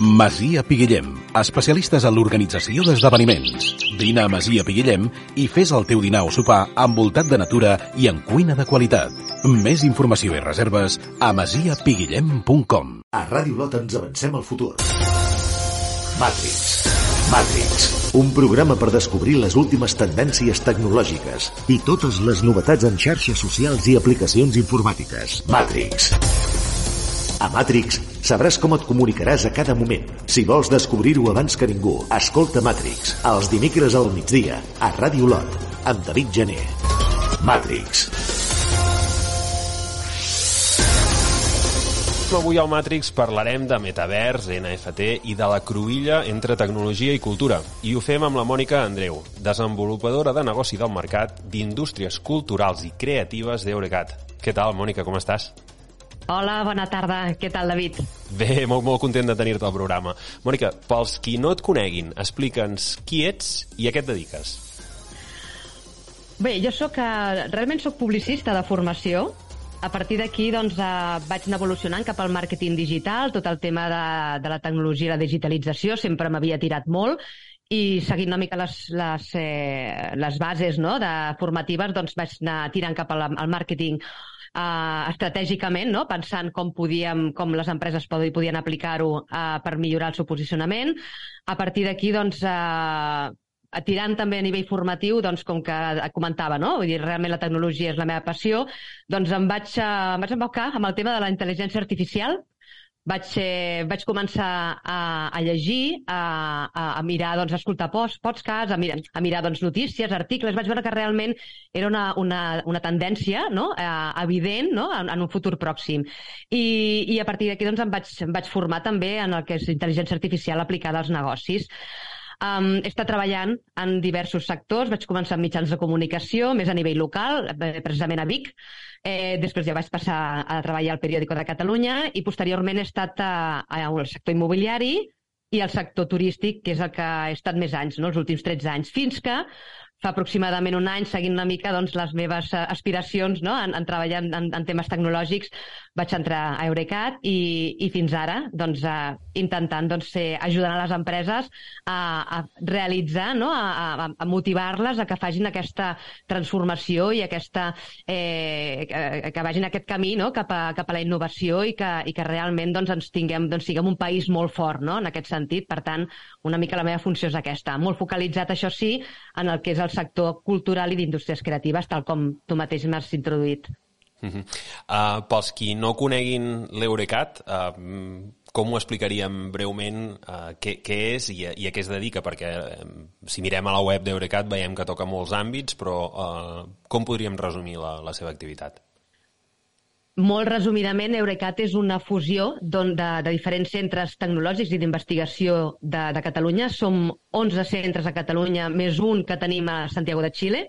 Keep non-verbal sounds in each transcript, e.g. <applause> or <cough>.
Masia Piguillem, especialistes en l'organització d'esdeveniments. Vine a Masia Piguillem i fes el teu dinar o sopar envoltat de natura i en cuina de qualitat. Més informació i reserves a masiapiguillem.com A Ràdio Lot ens avancem al futur. Matrix. Matrix. Un programa per descobrir les últimes tendències tecnològiques i totes les novetats en xarxes socials i aplicacions informàtiques. Matrix. A Matrix sabràs com et comunicaràs a cada moment. Si vols descobrir-ho abans que ningú, escolta Matrix, els dimecres al migdia, a Ràdio Lot, amb David Gené. Matrix. Avui al Matrix parlarem de metavers, NFT i de la cruïlla entre tecnologia i cultura. I ho fem amb la Mònica Andreu, desenvolupadora de negoci del mercat d'indústries culturals i creatives d'Eurecat. Què tal, Mònica, com estàs? Hola, bona tarda. Què tal, David? Bé, molt, molt content de tenir-te al programa. Mònica, pels qui no et coneguin, explica'ns qui ets i a què et dediques. Bé, jo sóc, eh, realment sóc publicista de formació. A partir d'aquí doncs, eh, vaig anar evolucionant cap al màrqueting digital, tot el tema de, de la tecnologia i la digitalització sempre m'havia tirat molt i seguint una mica les, les, eh, les bases no, de formatives doncs vaig anar tirant cap al, al màrqueting eh, estratègicament, no? pensant com, podíem, com les empreses podien aplicar-ho eh, per millorar el seu posicionament. A partir d'aquí, doncs, eh, tirant també a nivell formatiu, doncs, com que comentava, no? Vull dir, realment la tecnologia és la meva passió, doncs em vaig, eh, em vaig embocar amb el tema de la intel·ligència artificial, vaig, eh, vaig començar a, a llegir, a, a, a mirar, doncs, a escoltar posts, podcasts, a mirar, a mirar doncs, notícies, articles. Vaig veure que realment era una, una, una tendència no? eh, evident no? En, en un futur pròxim. I, i a partir d'aquí doncs, em, vaig, em vaig formar també en el que és intel·ligència artificial aplicada als negocis. Um, he estat treballant en diversos sectors. Vaig començar amb mitjans de comunicació, més a nivell local, eh, precisament a Vic. Eh, després ja vaig passar a treballar al Periòdico de Catalunya i posteriorment he estat al sector immobiliari i al sector turístic, que és el que he estat més anys, no? els últims 13 anys, fins que fa aproximadament un any, seguint una mica doncs, les meves eh, aspiracions no? en, en treballar en, en temes tecnològics, vaig entrar a Eurecat i, i fins ara doncs, eh, intentant doncs, ser, ajudant a les empreses a, a realitzar, no? a, a, a motivar-les a que facin aquesta transformació i aquesta, eh, que, que vagin aquest camí no? cap, a, cap a la innovació i que, i que realment doncs, ens tinguem, doncs, siguem un país molt fort no? en aquest sentit. Per tant, una mica la meva funció és aquesta. Molt focalitzat, això sí, en el que és el sector cultural i d'indústries creatives, tal com tu mateix m'has introduït. Uh -huh. uh, pels qui no coneguin l'Eurecat, uh, com ho explicaríem breument uh, què, què és i a, i a què es dedica? Perquè uh, si mirem a la web d'Eurecat veiem que toca molts àmbits, però uh, com podríem resumir la, la seva activitat? Molt resumidament, Eurecat és una fusió de, de diferents centres tecnològics i d'investigació de, de Catalunya. Som 11 centres a Catalunya, més un que tenim a Santiago de Xile.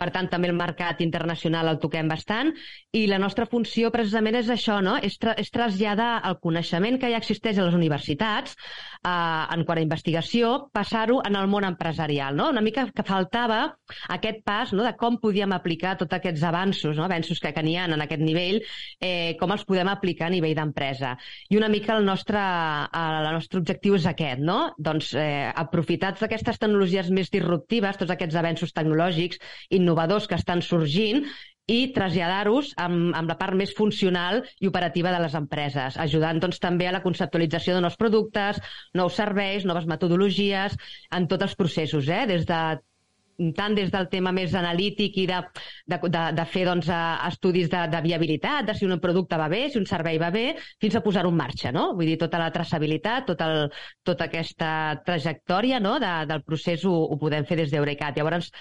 Per tant, també el mercat internacional el toquem bastant i la nostra funció precisament és això, no? és, tra és traslladar el coneixement que ja existeix a les universitats eh, en quant a investigació, passar-ho en el món empresarial. No? Una mica que faltava aquest pas no? de com podíem aplicar tots aquests avanços, no? avanços que, que n'hi ha en aquest nivell, eh, com els podem aplicar a nivell d'empresa. I una mica el nostre, eh, el nostre objectiu és aquest, no? doncs eh, aprofitar aquestes tecnologies més disruptives, tots aquests avenços tecnològics, innovadors que estan sorgint i traslladar-los amb, amb la part més funcional i operativa de les empreses, ajudant doncs, també a la conceptualització de nous productes, nous serveis, noves metodologies, en tots els processos, eh? des de tant des del tema més analític i de, de, de, de fer doncs, estudis de, de viabilitat, de si un producte va bé, si un servei va bé, fins a posar-ho en marxa, no? Vull dir, tota la traçabilitat, tot el, tota aquesta trajectòria no? de, del procés ho, ho podem fer des d'Eurecat. Llavors,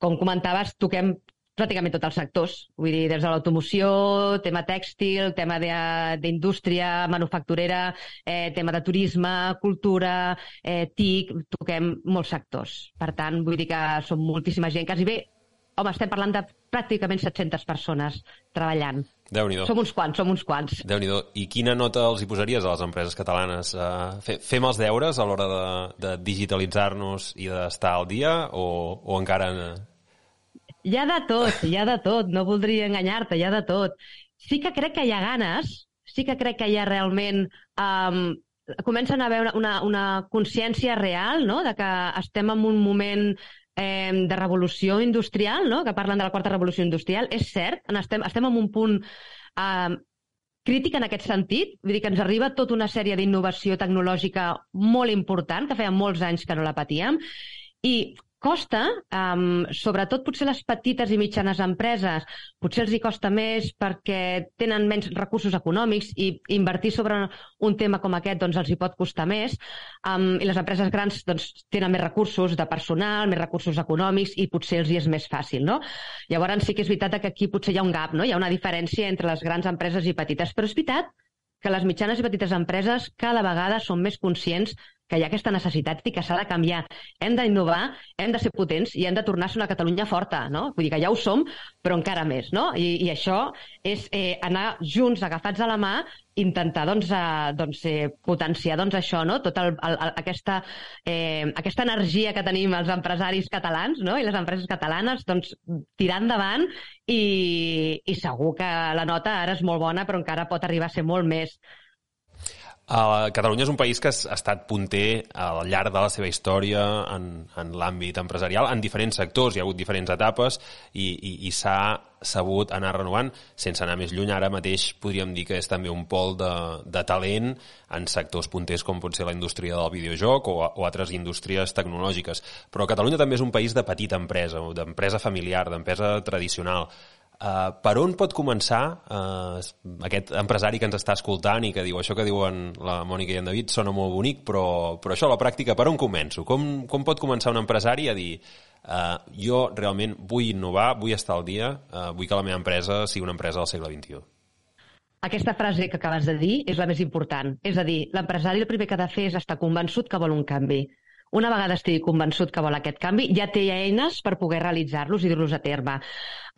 com comentaves, toquem pràcticament tots els sectors, vull dir, des de l'automoció, tema tèxtil, tema d'indústria manufacturera, eh, tema de turisme, cultura, eh, TIC, toquem molts sectors. Per tant, vull dir que som moltíssima gent, quasi bé, home, estem parlant de pràcticament 700 persones treballant. déu nhi Som uns quants, som uns quants. déu nhi I quina nota els hi posaries a les empreses catalanes? Uh, fem els deures a l'hora de, de digitalitzar-nos i d'estar al dia o, o encara hi ha de tot, hi ha de tot, no voldria enganyar-te, hi ha de tot. Sí que crec que hi ha ganes, sí que crec que hi ha realment um, comencen a haver una, una, consciència real no? de que estem en un moment eh, de revolució industrial, no? que parlen de la quarta revolució industrial. És cert, estem, estem en un punt eh, crític en aquest sentit, vull dir que ens arriba tota una sèrie d'innovació tecnològica molt important, que feia molts anys que no la patíem, i costa, um, sobretot potser les petites i mitjanes empreses, potser els hi costa més perquè tenen menys recursos econòmics i invertir sobre un tema com aquest doncs, els hi pot costar més. Um, I les empreses grans doncs, tenen més recursos de personal, més recursos econòmics i potser els hi és més fàcil. No? Llavors sí que és veritat que aquí potser hi ha un gap, no? hi ha una diferència entre les grans empreses i petites, però és veritat que les mitjanes i petites empreses cada vegada són més conscients que hi ha aquesta necessitat i que s'ha de canviar. Hem d'innovar, hem de ser potents i hem de tornar a ser una Catalunya forta, no? Vull dir que ja ho som, però encara més, no? I, i això és eh, anar junts, agafats a la mà, intentar doncs, eh, doncs, eh, potenciar doncs, això, no? tota el, el, aquesta, eh, aquesta energia que tenim els empresaris catalans no? i les empreses catalanes, doncs, tirar endavant i, i segur que la nota ara és molt bona, però encara pot arribar a ser molt més Uh, Catalunya és un país que ha estat punter al llarg de la seva història en, en l'àmbit empresarial, en diferents sectors, hi ha hagut diferents etapes i, i, i s'ha sabut anar renovant. Sense anar més lluny, ara mateix podríem dir que és també un pol de, de talent en sectors punters com pot ser la indústria del videojoc o, o altres indústries tecnològiques. Però Catalunya també és un país de petita empresa, d'empresa familiar, d'empresa tradicional. Uh, per on pot començar uh, aquest empresari que ens està escoltant i que diu això que diuen la Mònica i en David sona molt bonic, però, però això a la pràctica per on començo? Com, com pot començar un empresari a dir uh, jo realment vull innovar, vull estar al dia, uh, vull que la meva empresa sigui una empresa del segle XXI? Aquesta frase que acabes de dir és la més important. És a dir, l'empresari el primer que ha de fer és estar convençut que vol un canvi una vegada estigui convençut que vol aquest canvi, ja té eines per poder realitzar-los i dur-los a terme.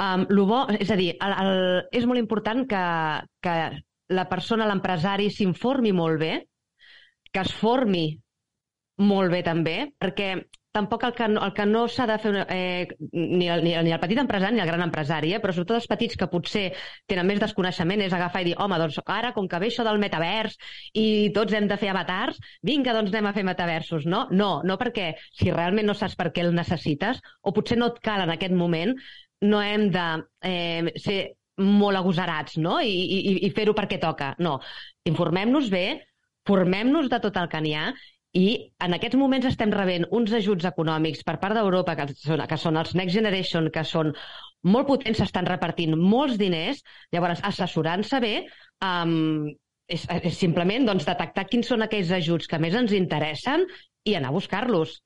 Um, lo bo, és a dir, el, el, és molt important que, que la persona, l'empresari, s'informi molt bé, que es formi molt bé també, perquè tampoc el que, el que no s'ha de fer eh, ni, el, ni, el, ni el petit empresari ni el gran empresari, eh, però sobretot els petits que potser tenen més desconeixement és agafar i dir, home, doncs ara, com que ve això del metavers i tots hem de fer avatars, vinga, doncs anem a fer metaversos, no? No, no perquè si realment no saps per què el necessites o potser no et cal en aquest moment, no hem de eh, ser molt agosarats no? i, i, i fer-ho perquè toca. No, informem-nos bé, formem-nos de tot el que n'hi ha i en aquests moments estem rebent uns ajuts econòmics per part d'Europa, que, són, que són els Next Generation, que són molt potents, s'estan repartint molts diners, llavors assessorant-se bé, um, és, és simplement doncs, detectar quins són aquells ajuts que més ens interessen i anar a buscar-los.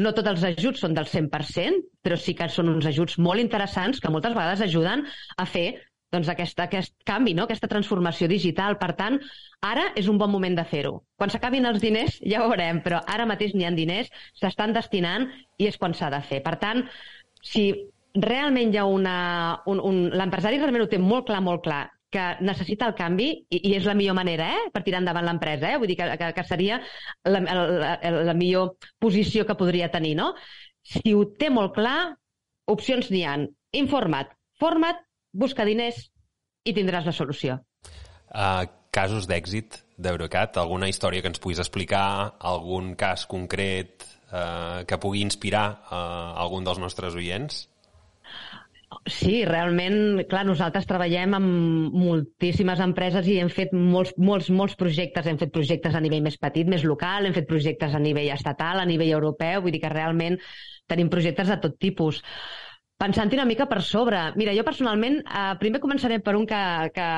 No tots els ajuts són del 100%, però sí que són uns ajuts molt interessants que moltes vegades ajuden a fer doncs, aquest, aquest canvi, no? aquesta transformació digital. Per tant, ara és un bon moment de fer-ho. Quan s'acabin els diners <laughs> ja ho veurem, però ara mateix n'hi ha diners, s'estan destinant i és quan s'ha de fer. Per tant, si realment hi ha una... Un, un, L'empresari realment ho té molt clar, molt clar, que necessita el canvi i, i és la millor manera eh, per tirar endavant l'empresa. Eh? Vull dir que, que, que seria la, la, la millor posició que podria tenir. No? Si ho té molt clar, opcions n'hi han. Informa't, forma't busca diners i tindràs la solució. Uh, casos d'èxit d'Eurocat? Alguna història que ens puguis explicar? Algun cas concret uh, que pugui inspirar uh, algun dels nostres oients? Sí, realment, clar, nosaltres treballem amb moltíssimes empreses i hem fet molts, molts, molts projectes. Hem fet projectes a nivell més petit, més local, hem fet projectes a nivell estatal, a nivell europeu, vull dir que realment tenim projectes de tot tipus. Pensant-hi una mica per sobre. Mira, jo personalment, eh, primer començaré per un que, que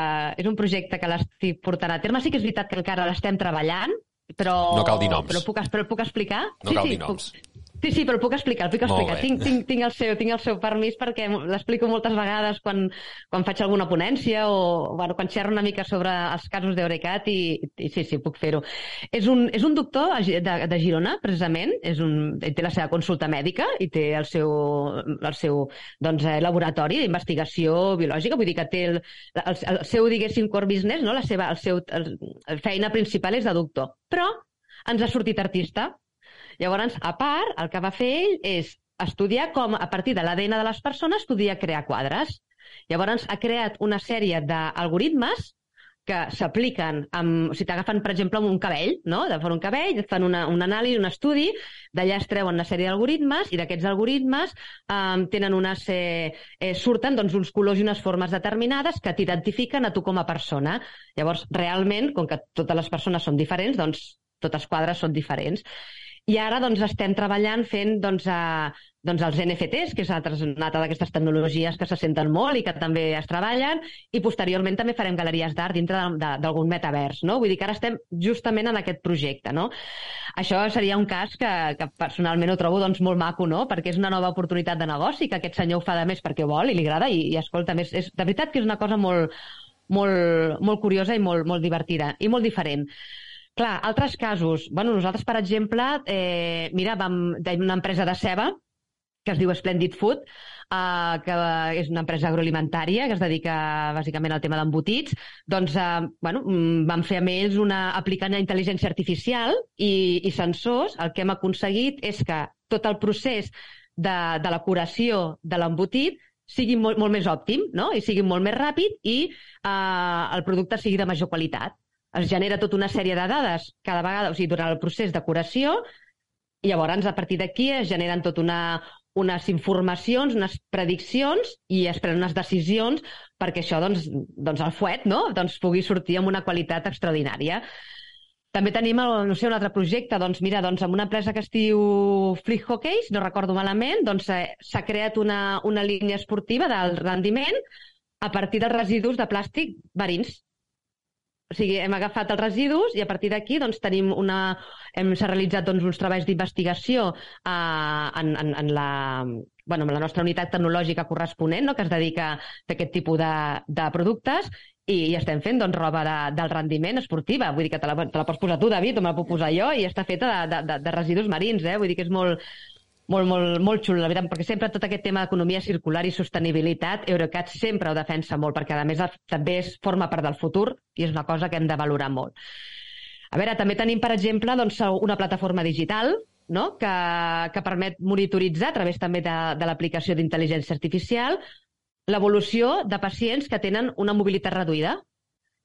és un projecte que l'estic portant a terme. Sí que és veritat que encara l'estem treballant, però... No cal dir noms. Però puc, però puc explicar? No sí, cal sí, dir noms. Puc, Sí, sí, però puc explicar, el puc explicar. Tinc, tinc, tinc, el seu, tinc el seu permís perquè l'explico moltes vegades quan, quan faig alguna ponència o bueno, quan xerro una mica sobre els casos d'Eurecat i, i sí, sí, puc fer-ho. És, un, és un doctor de, de Girona, precisament, és un, té la seva consulta mèdica i té el seu, el seu doncs, eh, laboratori d'investigació biològica, vull dir que té el, el, el seu, diguéssim, core business, no? la seva el seu, el, feina principal és de doctor. Però ens ha sortit artista, Llavors, a part, el que va fer ell és estudiar com, a partir de l'ADN de les persones, podia crear quadres. Llavors, ha creat una sèrie d'algoritmes que s'apliquen, o sigui, t'agafen, per exemple, un cabell, no? De fer un cabell, et fan una, un anàlisi, un estudi, d'allà es treuen una sèrie d'algoritmes i d'aquests algoritmes eh, tenen unes, eh, eh, surten doncs, uns colors i unes formes determinades que t'identifiquen a tu com a persona. Llavors, realment, com que totes les persones són diferents, doncs tots els quadres són diferents. I ara doncs, estem treballant fent doncs, a, doncs, els NFTs, que és una altra d'aquestes tecnologies que se senten molt i que també es treballen, i posteriorment també farem galeries d'art dintre d'algun metavers. No? Vull dir que ara estem justament en aquest projecte. No? Això seria un cas que, que personalment ho trobo doncs, molt maco, no? perquè és una nova oportunitat de negoci, que aquest senyor ho fa de més perquè ho vol i li agrada, i, i escolta, és, és, de veritat que és una cosa molt, molt, molt curiosa i molt, molt divertida i molt diferent. Clar, altres casos. Bueno, nosaltres, per exemple, eh, mira, vam, una empresa de ceba que es diu Splendid Food, eh, que és una empresa agroalimentària que es dedica bàsicament al tema d'embotits, doncs eh, bueno, mm, vam fer amb ells una, aplicant intel·ligència artificial i, i sensors. El que hem aconseguit és que tot el procés de, de la curació de l'embotit sigui molt, molt més òptim no? i sigui molt més ràpid i eh, el producte sigui de major qualitat es genera tota una sèrie de dades cada vegada, o sigui, durant el procés de curació, i llavors a partir d'aquí es generen tot una, unes informacions, unes prediccions i es prenen unes decisions perquè això, doncs, doncs el fuet, no?, doncs pugui sortir amb una qualitat extraordinària. També tenim, el, no sé, un altre projecte, doncs mira, doncs amb una empresa que es diu Fleet Hockeys, no recordo malament, doncs eh, s'ha creat una, una línia esportiva del rendiment a partir dels residus de plàstic marins. O sigui, hem agafat els residus i a partir d'aquí doncs, tenim una... Hem, realitzat doncs, uns treballs d'investigació eh, en, en, en, la, bueno, en la nostra unitat tecnològica corresponent, no? que es dedica a aquest tipus de, de productes, i, i estem fent doncs, roba de, del rendiment esportiva. Vull dir que te la, te la pots posar tu, David, o me la puc posar jo, i està feta de, de, de residus marins. Eh? Vull dir que és molt, molt, molt, molt xulo, la veritat, perquè sempre tot aquest tema d'economia circular i sostenibilitat, Eurocat sempre ho defensa molt, perquè a més també és, forma part del futur i és una cosa que hem de valorar molt. A veure, també tenim, per exemple, doncs, una plataforma digital no? que, que permet monitoritzar, a través també de, de l'aplicació d'intel·ligència artificial, l'evolució de pacients que tenen una mobilitat reduïda.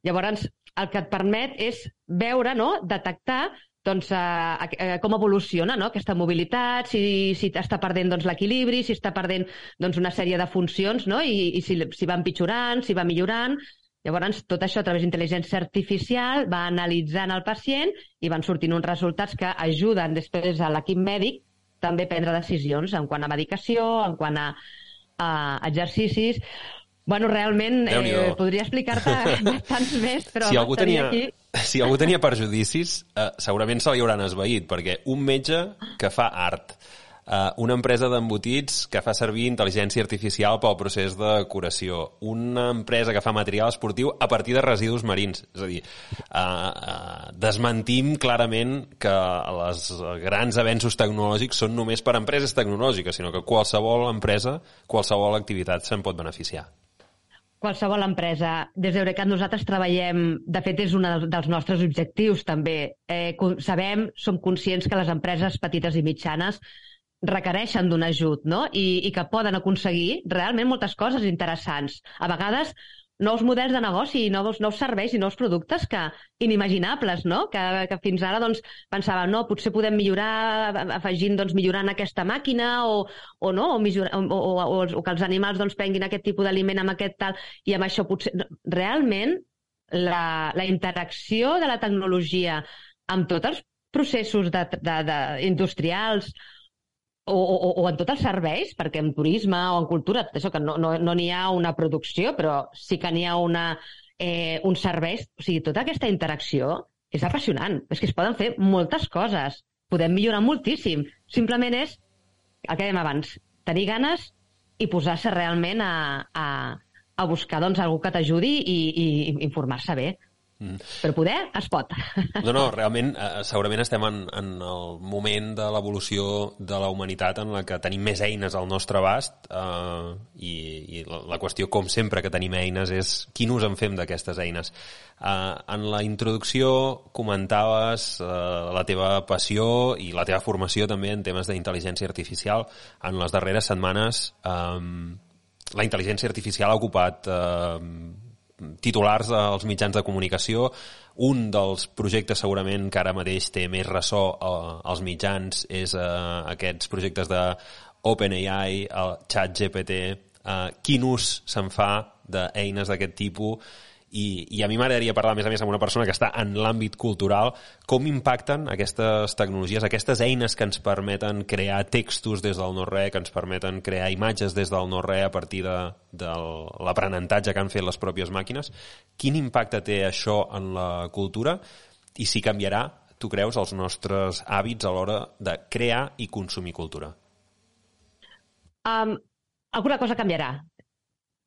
Llavors, el que et permet és veure, no? detectar doncs, eh, eh, com evoluciona no? aquesta mobilitat, si, si està perdent doncs, l'equilibri, si està perdent doncs, una sèrie de funcions no? I, i si, si va empitjorant, si va millorant. Llavors, tot això a través d'intel·ligència artificial va analitzant el pacient i van sortint uns resultats que ajuden després a l'equip mèdic també a prendre decisions en quant a medicació, en quant a, a exercicis. Bueno, realment eh, podria explicar-te <laughs> tants més, però si algú tenia, aquí... Si algú tenia perjudicis, eh, segurament se li hauran esveït, perquè un metge que fa art, eh, una empresa d'embotits que fa servir intel·ligència artificial pel procés de curació, una empresa que fa material esportiu a partir de residus marins. És a dir, eh, eh, desmentim clarament que els grans avenços tecnològics són només per empreses tecnològiques, sinó que qualsevol empresa, qualsevol activitat se'n pot beneficiar qualsevol empresa. Des d'Eurecat nosaltres treballem, de fet és un dels nostres objectius també. Eh, sabem, som conscients que les empreses petites i mitjanes requereixen d'un ajut no? I, i que poden aconseguir realment moltes coses interessants. A vegades nous models de negoci, nous, nous serveis i nous productes que inimaginables, no? Que, que fins ara doncs, pensàvem, no, potser podem millorar afegint, doncs, millorant aquesta màquina o, o no, o, o, o, o, o que els animals doncs, prenguin aquest tipus d'aliment amb aquest tal, i amb això potser... Realment, la, la interacció de la tecnologia amb tots els processos de, de, de, industrials, o, o, o en tots els serveis, perquè en turisme o en cultura, això que no n'hi no, no ha una producció, però sí que n'hi ha una, eh, uns serveis. O sigui, tota aquesta interacció és apassionant. És que es poden fer moltes coses. Podem millorar moltíssim. Simplement és el que dèiem abans, tenir ganes i posar-se realment a, a, a buscar doncs, algú que t'ajudi i, i informar-se bé. Mm. Per poder, es pot. No, no, realment, eh, segurament estem en, en el moment de l'evolució de la humanitat en la que tenim més eines al nostre abast eh, i, i la, la qüestió, com sempre que tenim eines, és quin ús en fem d'aquestes eines. Eh, en la introducció comentaves eh, la teva passió i la teva formació també en temes d'intel·ligència artificial. En les darreres setmanes eh, la intel·ligència artificial ha ocupat eh, titulars als mitjans de comunicació. Un dels projectes segurament que ara mateix té més ressò uh, als mitjans és uh, aquests projectes de OpenAI, el chat GPT, uh, quin ús se'n fa d'eines d'aquest tipus i, i a mi m'agradaria parlar, a més a més, amb una persona que està en l'àmbit cultural, com impacten aquestes tecnologies, aquestes eines que ens permeten crear textos des del no-re, que ens permeten crear imatges des del no-re a partir de, de l'aprenentatge que han fet les pròpies màquines. Quin impacte té això en la cultura i si canviarà, tu creus, els nostres hàbits a l'hora de crear i consumir cultura? Um, alguna cosa canviarà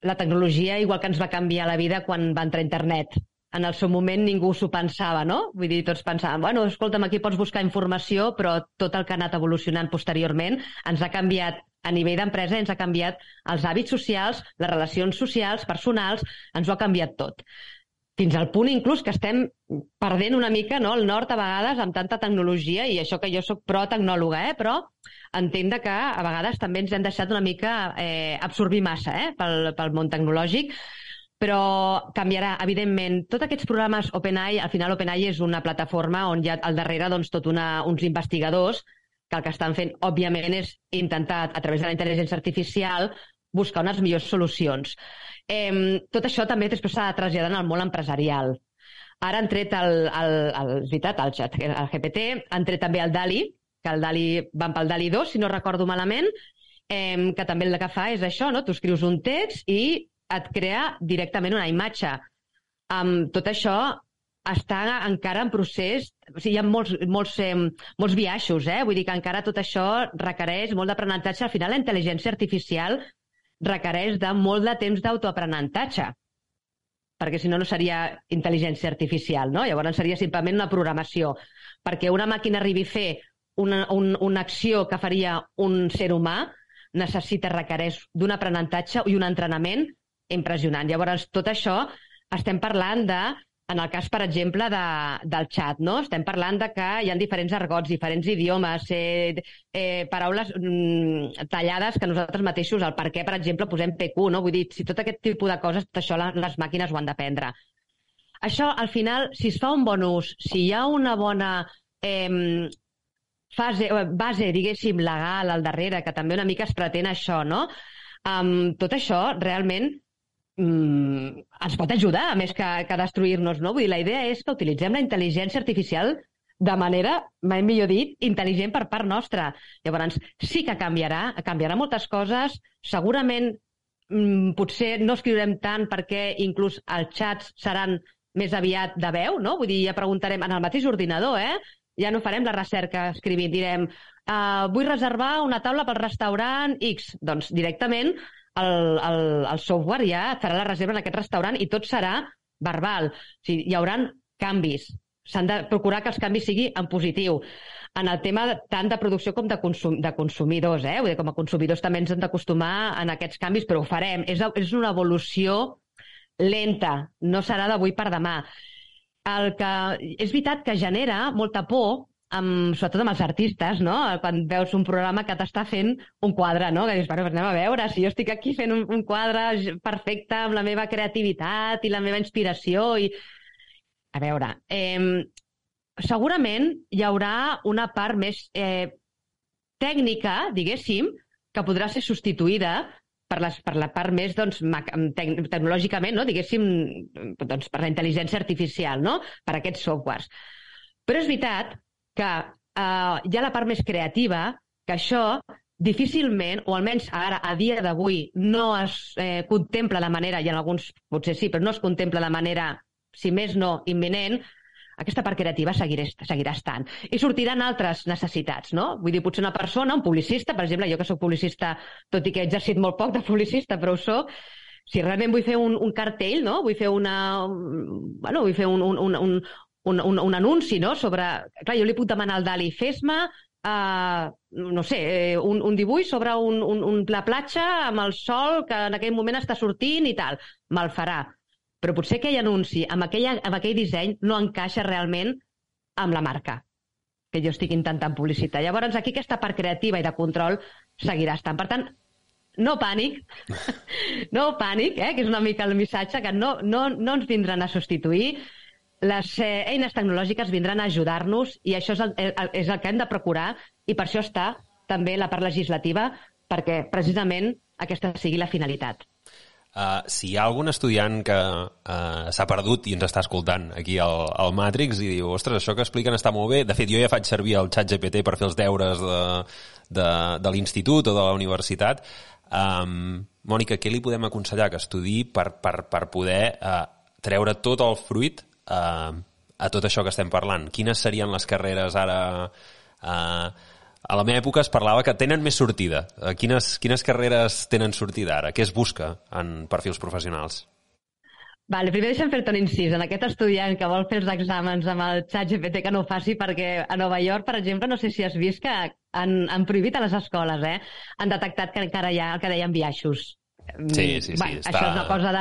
la tecnologia, igual que ens va canviar la vida quan va entrar internet. En el seu moment ningú s'ho pensava, no? Vull dir, tots pensàvem, bueno, escolta'm, aquí pots buscar informació, però tot el que ha anat evolucionant posteriorment ens ha canviat a nivell d'empresa, ens ha canviat els hàbits socials, les relacions socials, personals, ens ho ha canviat tot fins al punt inclús que estem perdent una mica no, el nord a vegades amb tanta tecnologia, i això que jo sóc pro-tecnòloga, eh, però entenc que a vegades també ens hem deixat una mica eh, absorbir massa eh, pel, pel món tecnològic, però canviarà, evidentment. Tots aquests programes OpenAI, al final OpenAI és una plataforma on hi ha al darrere doncs, tot una, uns investigadors que el que estan fent, òbviament, és intentar, a través de la intel·ligència artificial, buscar unes millors solucions. Eh, tot això també després s'ha de traslladar en el món empresarial. Ara han tret el, el, el, és veritat, el, chat, el GPT, han tret també el DALI, que el DALI van pel DALI 2, si no recordo malament, eh, que també el que fa és això, no? Tu escrius un text i et crea directament una imatge. Amb tot això està encara en procés, o sigui, hi ha molts, molts, eh, molts biaixos, eh? vull dir que encara tot això requereix molt d'aprenentatge. Al final, la intel·ligència artificial requereix de molt de temps d'autoaprenentatge, perquè si no, no seria intel·ligència artificial, no? Llavors seria simplement una programació. Perquè una màquina arribi a fer una, un, una acció que faria un ser humà, necessita, requereix d'un aprenentatge i un entrenament impressionant. Llavors, tot això estem parlant de en el cas, per exemple, de, del xat, no? Estem parlant de que hi ha diferents argots, diferents idiomes, eh, eh, paraules mm, tallades que nosaltres mateixos, el per què, per exemple, posem PQ, no? Vull dir, si tot aquest tipus de coses, tot això les, màquines ho han d'aprendre. Això, al final, si es fa un bon ús, si hi ha una bona eh, fase, base, diguéssim, legal al darrere, que també una mica es pretén això, no? Um, tot això, realment, mm, ens pot ajudar, més que, que destruir-nos, no? Vull dir, la idea és que utilitzem la intel·ligència artificial de manera, mai millor dit, intel·ligent per part nostra. Llavors, sí que canviarà, canviarà moltes coses, segurament mm, potser no escriurem tant perquè inclús els xats seran més aviat de veu, no? Vull dir, ja preguntarem en el mateix ordinador, eh? Ja no farem la recerca escrivint, direm uh, vull reservar una taula pel restaurant X. Doncs directament el, el, el software ja farà la reserva en aquest restaurant i tot serà verbal. O sigui, hi haurà canvis. S'han de procurar que els canvis sigui en positiu. En el tema tant de producció com de, consum, de consumidors, eh? Vull dir, com a consumidors també ens hem d'acostumar en aquests canvis, però ho farem. És, és una evolució lenta, no serà d'avui per demà. El que és veritat que genera molta por amb, sobretot amb els artistes, no? Quan veus un programa que t'està fent un quadre, no? Que dius, bueno, anem a veure, si jo estic aquí fent un, un quadre perfecte amb la meva creativitat i la meva inspiració i... A veure, eh, segurament hi haurà una part més eh, tècnica, diguéssim, que podrà ser substituïda per, les, per la part més doncs, tec tecnològicament, no? diguéssim, doncs, per la intel·ligència artificial, no? per aquests softwares. Però és veritat que eh, hi ha la part més creativa, que això difícilment, o almenys ara, a dia d'avui, no es eh, contempla de manera, i en alguns potser sí, però no es contempla de manera, si més no, imminent, aquesta part creativa seguirà, seguirà estant. I sortiran altres necessitats, no? Vull dir, potser una persona, un publicista, per exemple, jo que sóc publicista, tot i que he exercit molt poc de publicista, però ho soc, si realment vull fer un, un cartell, no? Vull fer una... Bueno, vull fer un, un, un, un, un, un anunci no? sobre... Clar, jo li puc demanar al Dali, fes-me Uh, no sé, eh, un, un dibuix sobre un, un, un, la platja amb el sol que en aquell moment està sortint i tal. Me'l farà. Però potser aquell anunci, amb, aquella, amb aquell disseny, no encaixa realment amb la marca que jo estic intentant publicitar. Llavors, aquí aquesta part creativa i de control seguirà estant. Per tant, no pànic, <laughs> no pànic, eh, que és una mica el missatge, que no, no, no ens vindran a substituir, les eh, eines tecnològiques vindran a ajudar-nos i això és el, el, és el que hem de procurar i per això està també la part legislativa perquè precisament aquesta sigui la finalitat. Uh, si hi ha algun estudiant que uh, s'ha perdut i ens està escoltant aquí al, al Matrix i diu, ostres, això que expliquen està molt bé, de fet jo ja faig servir el xat GPT per fer els deures de, de, de l'institut o de la universitat, um, Mònica, què li podem aconsellar que estudi per, per, per poder uh, treure tot el fruit uh, a tot això que estem parlant? Quines serien les carreres ara... Uh, a la meva època es parlava que tenen més sortida. Eh, quines, quines carreres tenen sortida ara? Què es busca en perfils professionals? Vale, primer deixa'm fer-te un incís. En aquest estudiant que vol fer els exàmens amb el xat GPT que no ho faci perquè a Nova York, per exemple, no sé si has vist que han, han prohibit a les escoles, eh? Han detectat que encara hi ha el que deien biaixos. Sí, sí, sí. Bé, està... Això és una cosa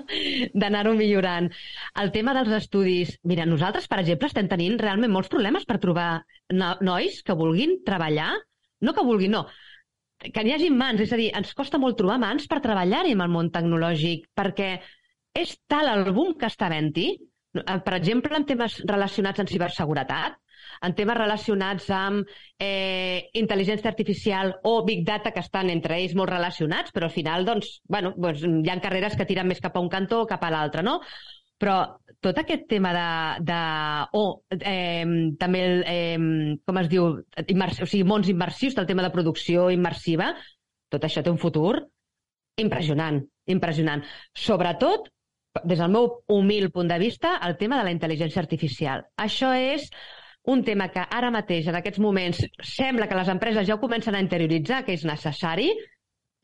<laughs> d'anar-ho millorant. El tema dels estudis... Mira, nosaltres, per exemple, estem tenint realment molts problemes per trobar no nois que vulguin treballar. No que vulguin, no. Que n'hi hagi mans. És a dir, ens costa molt trobar mans per treballar-hi en el món tecnològic, perquè és tal el boom que està havent-hi, per exemple, en temes relacionats amb ciberseguretat, en temes relacionats amb eh, intel·ligència artificial o big data, que estan entre ells molt relacionats, però al final, doncs, bueno, doncs hi ha carreres que tiren més cap a un cantó o cap a l'altre, no? Però tot aquest tema de... de o eh, també, el, eh, com es diu, immers, o sigui, mons immersius, el tema de producció immersiva, tot això té un futur impressionant, impressionant. Sobretot, des del meu humil punt de vista, el tema de la intel·ligència artificial. Això és un tema que ara mateix, en aquests moments, sembla que les empreses ja ho comencen a interioritzar, que és necessari,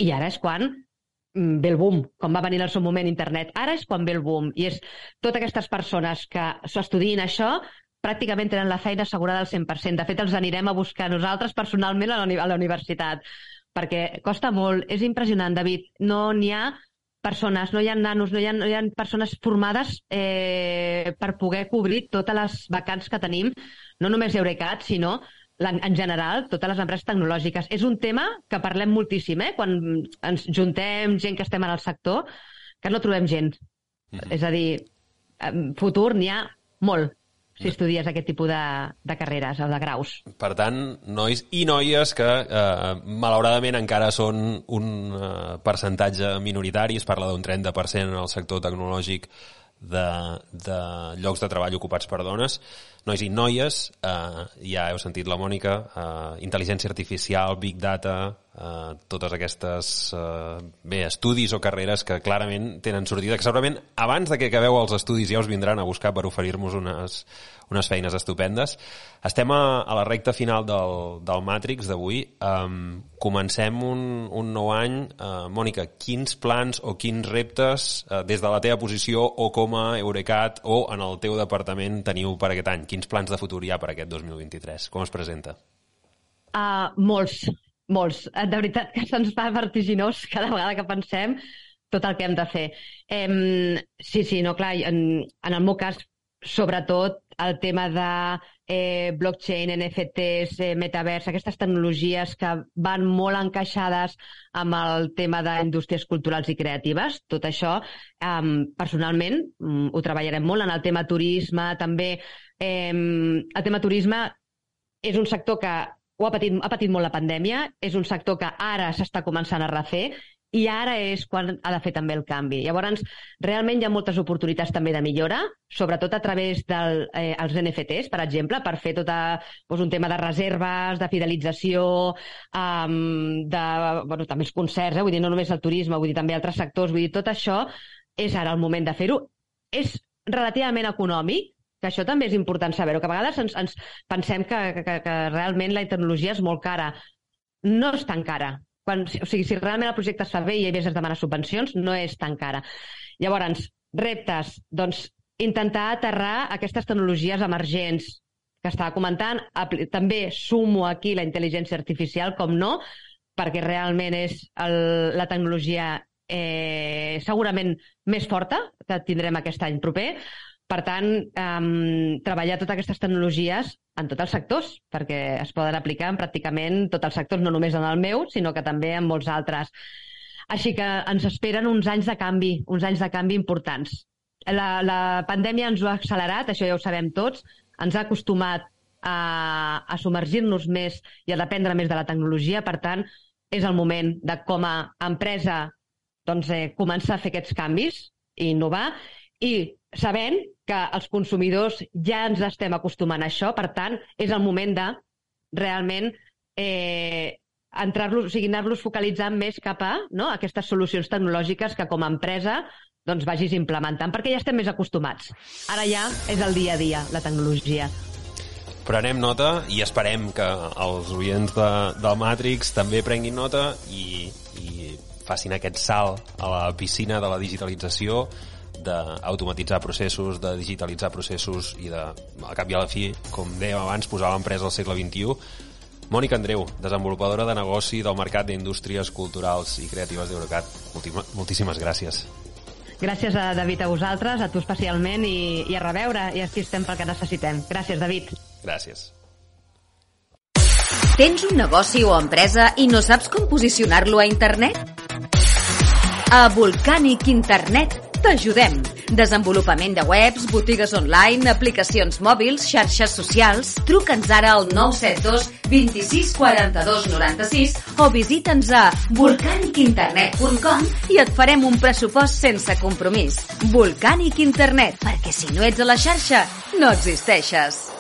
i ara és quan mm, ve el boom, com va venir en el seu moment internet. Ara és quan ve el boom, i és totes aquestes persones que s'estudien això pràcticament tenen la feina assegurada al 100%. De fet, els anirem a buscar nosaltres personalment a la, a la universitat, perquè costa molt. És impressionant, David. No n'hi ha persones, no hi ha nanos, no hi ha, no hi ha persones formades eh, per poder cobrir totes les vacants que tenim, no només Eurecat, sinó en general, totes les empreses tecnològiques. És un tema que parlem moltíssim, eh? quan ens juntem gent que estem en el sector, que no trobem gent. Mm -hmm. És a dir, futur n'hi ha molt si estudies aquest tipus de, de carreres o de graus. Per tant, nois i noies que eh, malauradament encara són un eh, percentatge minoritari, es parla d'un 30% en el sector tecnològic de, de llocs de treball ocupats per dones, nois i noies, eh, ja heu sentit la Mònica, eh, intel·ligència artificial, big data, eh, totes aquestes eh, bé, estudis o carreres que clarament tenen sortida, que segurament abans de que acabeu els estudis ja us vindran a buscar per oferir-nos unes, unes feines estupendes. Estem a, a la recta final del, del Matrix d'avui. Um, comencem un, un nou any. Uh, Mònica, quins plans o quins reptes uh, des de la teva posició o com a Eurecat o en el teu departament teniu per aquest any? Quins plans de futur hi ha per aquest 2023? Com es presenta? Uh, molts, molts. De veritat que se'ns fa vertiginós cada vegada que pensem tot el que hem de fer. Um, sí, sí, no, clar, en, en el meu cas, sobretot el tema de eh, blockchain, NFTs, eh, metavers, aquestes tecnologies que van molt encaixades amb el tema d'indústries culturals i creatives. Tot això, eh, personalment, mm, ho treballarem molt en el tema turisme, també. Eh, el tema turisme és un sector que ho ha patit, ha patit molt la pandèmia, és un sector que ara s'està començant a refer i ara és quan ha de fer també el canvi. Llavors, realment hi ha moltes oportunitats també de millora, sobretot a través dels de, eh, NFTs, per exemple, per fer tot doncs, un tema de reserves, de fidelització, um, de, bueno, també els concerts, eh? vull dir, no només el turisme, vull dir, també altres sectors, vull dir, tot això és ara el moment de fer-ho. És relativament econòmic, que això també és important saber-ho, que a vegades ens, ens pensem que, que, que realment la tecnologia és molt cara. No és tan cara, quan, o sigui, si realment el projecte es fa bé i a més es demana subvencions, no és tan cara. Llavors, reptes, doncs, intentar aterrar aquestes tecnologies emergents que estava comentant. També sumo aquí la intel·ligència artificial, com no, perquè realment és el, la tecnologia eh, segurament més forta que tindrem aquest any proper, Per tant, um, treballar totes aquestes tecnologies en tots els sectors, perquè es poden aplicar en pràcticament tots els sectors, no només en el meu, sinó que també en molts altres. Així que ens esperen uns anys de canvi, uns anys de canvi importants. La, la pandèmia ens ho ha accelerat, això ja ho sabem tots, ens ha acostumat a, a submergir-nos més i a dependre més de la tecnologia, per tant, és el moment de, com a empresa, doncs, eh, començar a fer aquests canvis i innovar, i sabent que els consumidors ja ens estem acostumant a això, per tant, és el moment de realment eh, entrar-los, o sigui, anar-los focalitzant més cap a no, aquestes solucions tecnològiques que com a empresa doncs vagis implementant, perquè ja estem més acostumats. Ara ja és el dia a dia, la tecnologia. Prenem nota i esperem que els oients de, del Matrix també prenguin nota i, i facin aquest salt a la piscina de la digitalització d'automatitzar processos, de digitalitzar processos i de, al cap i a la fi, com dèiem abans, posar l'empresa al segle XXI. Mònica Andreu, desenvolupadora de negoci del Mercat d'Indústries Culturals i Creatives d'Eurocat. Moltíssimes gràcies. Gràcies a David a vosaltres, a tu especialment, i, i a reveure, i aquí estem pel que necessitem. Gràcies, David. Gràcies. Tens un negoci o empresa i no saps com posicionar-lo a internet? A Volcanic Internet T'ajudem. Desenvolupament de webs, botigues online, aplicacions mòbils, xarxes socials. Truca'ns ara al 972 26 42 96 o visita'ns a volcanicinternet.com i et farem un pressupost sense compromís. Volcanic Internet, perquè si no ets a la xarxa, no existeixes.